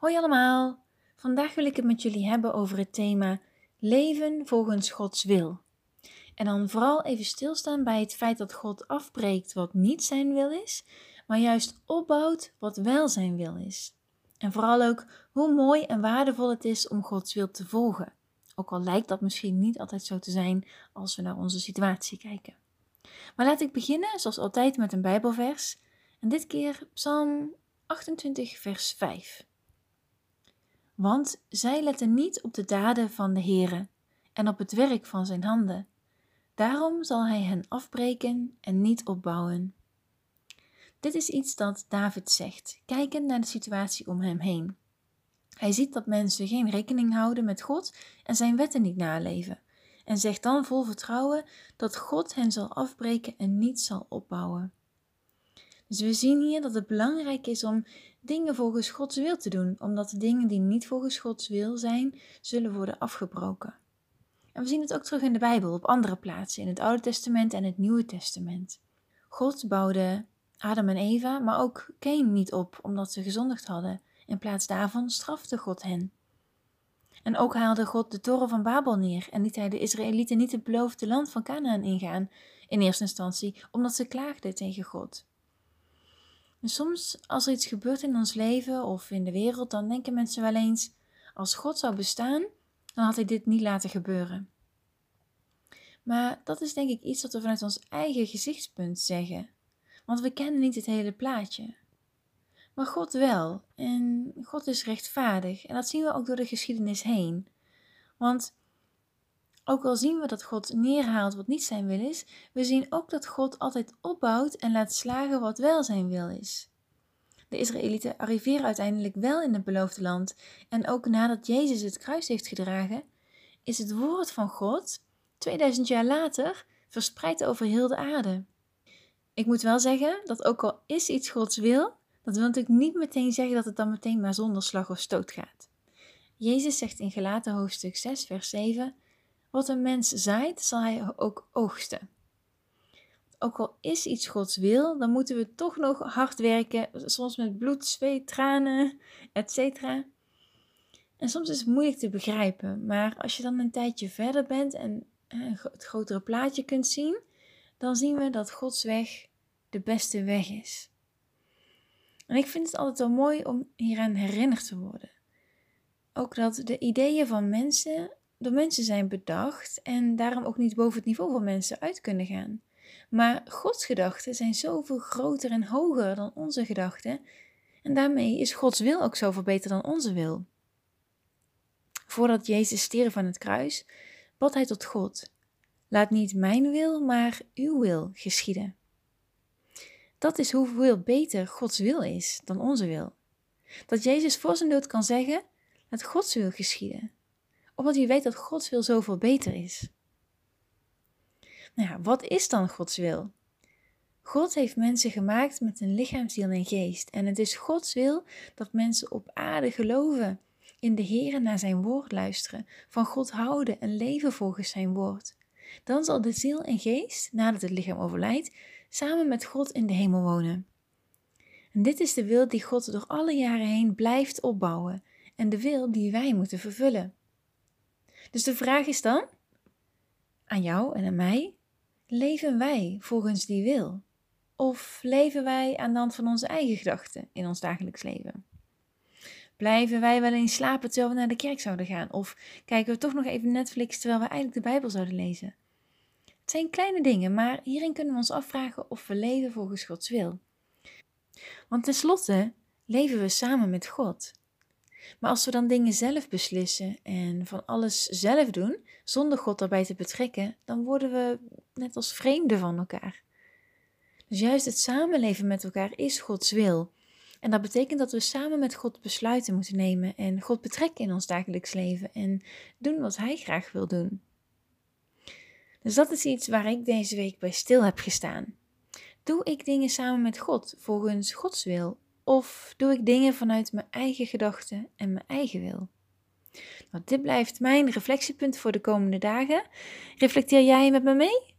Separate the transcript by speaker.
Speaker 1: Hoi allemaal! Vandaag wil ik het met jullie hebben over het thema leven volgens Gods wil. En dan vooral even stilstaan bij het feit dat God afbreekt wat niet zijn wil is, maar juist opbouwt wat wel zijn wil is. En vooral ook hoe mooi en waardevol het is om Gods wil te volgen. Ook al lijkt dat misschien niet altijd zo te zijn als we naar onze situatie kijken. Maar laat ik beginnen, zoals altijd, met een Bijbelvers. En dit keer Psalm 28, vers 5. Want zij letten niet op de daden van de Heere en op het werk van zijn handen. Daarom zal hij hen afbreken en niet opbouwen. Dit is iets dat David zegt, kijkend naar de situatie om hem heen. Hij ziet dat mensen geen rekening houden met God en zijn wetten niet naleven, en zegt dan vol vertrouwen dat God hen zal afbreken en niet zal opbouwen. Dus we zien hier dat het belangrijk is om dingen volgens Gods wil te doen, omdat de dingen die niet volgens Gods wil zijn, zullen worden afgebroken. En we zien het ook terug in de Bijbel op andere plaatsen, in het Oude Testament en het Nieuwe Testament. God bouwde Adam en Eva, maar ook Cain niet op, omdat ze gezondigd hadden. In plaats daarvan strafte God hen. En ook haalde God de toren van Babel neer en liet hij de Israëlieten niet het beloofde land van Canaan ingaan, in eerste instantie, omdat ze klaagden tegen God. En soms, als er iets gebeurt in ons leven of in de wereld, dan denken mensen wel eens: als God zou bestaan, dan had hij dit niet laten gebeuren. Maar dat is denk ik iets wat we vanuit ons eigen gezichtspunt zeggen, want we kennen niet het hele plaatje. Maar God wel, en God is rechtvaardig, en dat zien we ook door de geschiedenis heen. Want ook al zien we dat God neerhaalt wat niet zijn wil is, we zien ook dat God altijd opbouwt en laat slagen wat wel zijn wil is. De Israëlieten arriveren uiteindelijk wel in het beloofde land en ook nadat Jezus het kruis heeft gedragen, is het woord van God 2000 jaar later verspreid over heel de aarde. Ik moet wel zeggen dat ook al is iets Gods wil, dat wil natuurlijk niet meteen zeggen dat het dan meteen maar zonder slag of stoot gaat. Jezus zegt in Gelaten hoofdstuk 6 vers 7 wat een mens zaait, zal hij ook oogsten. Ook al is iets Gods wil, dan moeten we toch nog hard werken, soms met bloed, zweet, tranen, etc. En soms is het moeilijk te begrijpen, maar als je dan een tijdje verder bent en het grotere plaatje kunt zien, dan zien we dat Gods weg de beste weg is. En ik vind het altijd wel mooi om hieraan herinnerd te worden. Ook dat de ideeën van mensen door mensen zijn bedacht en daarom ook niet boven het niveau van mensen uit kunnen gaan. Maar Gods gedachten zijn zoveel groter en hoger dan onze gedachten en daarmee is Gods wil ook zoveel beter dan onze wil. Voordat Jezus stierf aan het kruis, bad hij tot God: Laat niet mijn wil, maar uw wil geschieden. Dat is hoeveel beter Gods wil is dan onze wil. Dat Jezus voor zijn dood kan zeggen: Laat Gods wil geschieden omdat hij weet dat Gods wil zoveel beter is. Nou ja, wat is dan Gods wil? God heeft mensen gemaakt met een lichaam, ziel en geest. En het is Gods wil dat mensen op aarde geloven, in de Heer naar zijn woord luisteren, van God houden en leven volgens zijn woord. Dan zal de ziel en geest, nadat het lichaam overlijdt, samen met God in de hemel wonen. En dit is de wil die God door alle jaren heen blijft opbouwen en de wil die wij moeten vervullen. Dus de vraag is dan aan jou en aan mij: leven wij volgens die wil? Of leven wij aan de hand van onze eigen gedachten in ons dagelijks leven? Blijven wij wel eens slapen terwijl we naar de kerk zouden gaan? Of kijken we toch nog even Netflix terwijl we eigenlijk de Bijbel zouden lezen? Het zijn kleine dingen, maar hierin kunnen we ons afvragen of we leven volgens Gods wil. Want tenslotte leven we samen met God. Maar als we dan dingen zelf beslissen en van alles zelf doen, zonder God daarbij te betrekken, dan worden we net als vreemden van elkaar. Dus juist het samenleven met elkaar is Gods wil. En dat betekent dat we samen met God besluiten moeten nemen en God betrekken in ons dagelijks leven en doen wat Hij graag wil doen. Dus dat is iets waar ik deze week bij stil heb gestaan. Doe ik dingen samen met God volgens Gods wil of doe ik dingen vanuit mijn eigen gedachten en mijn eigen wil? Nou, dit blijft mijn reflectiepunt voor de komende dagen. Reflecteer jij met me mee?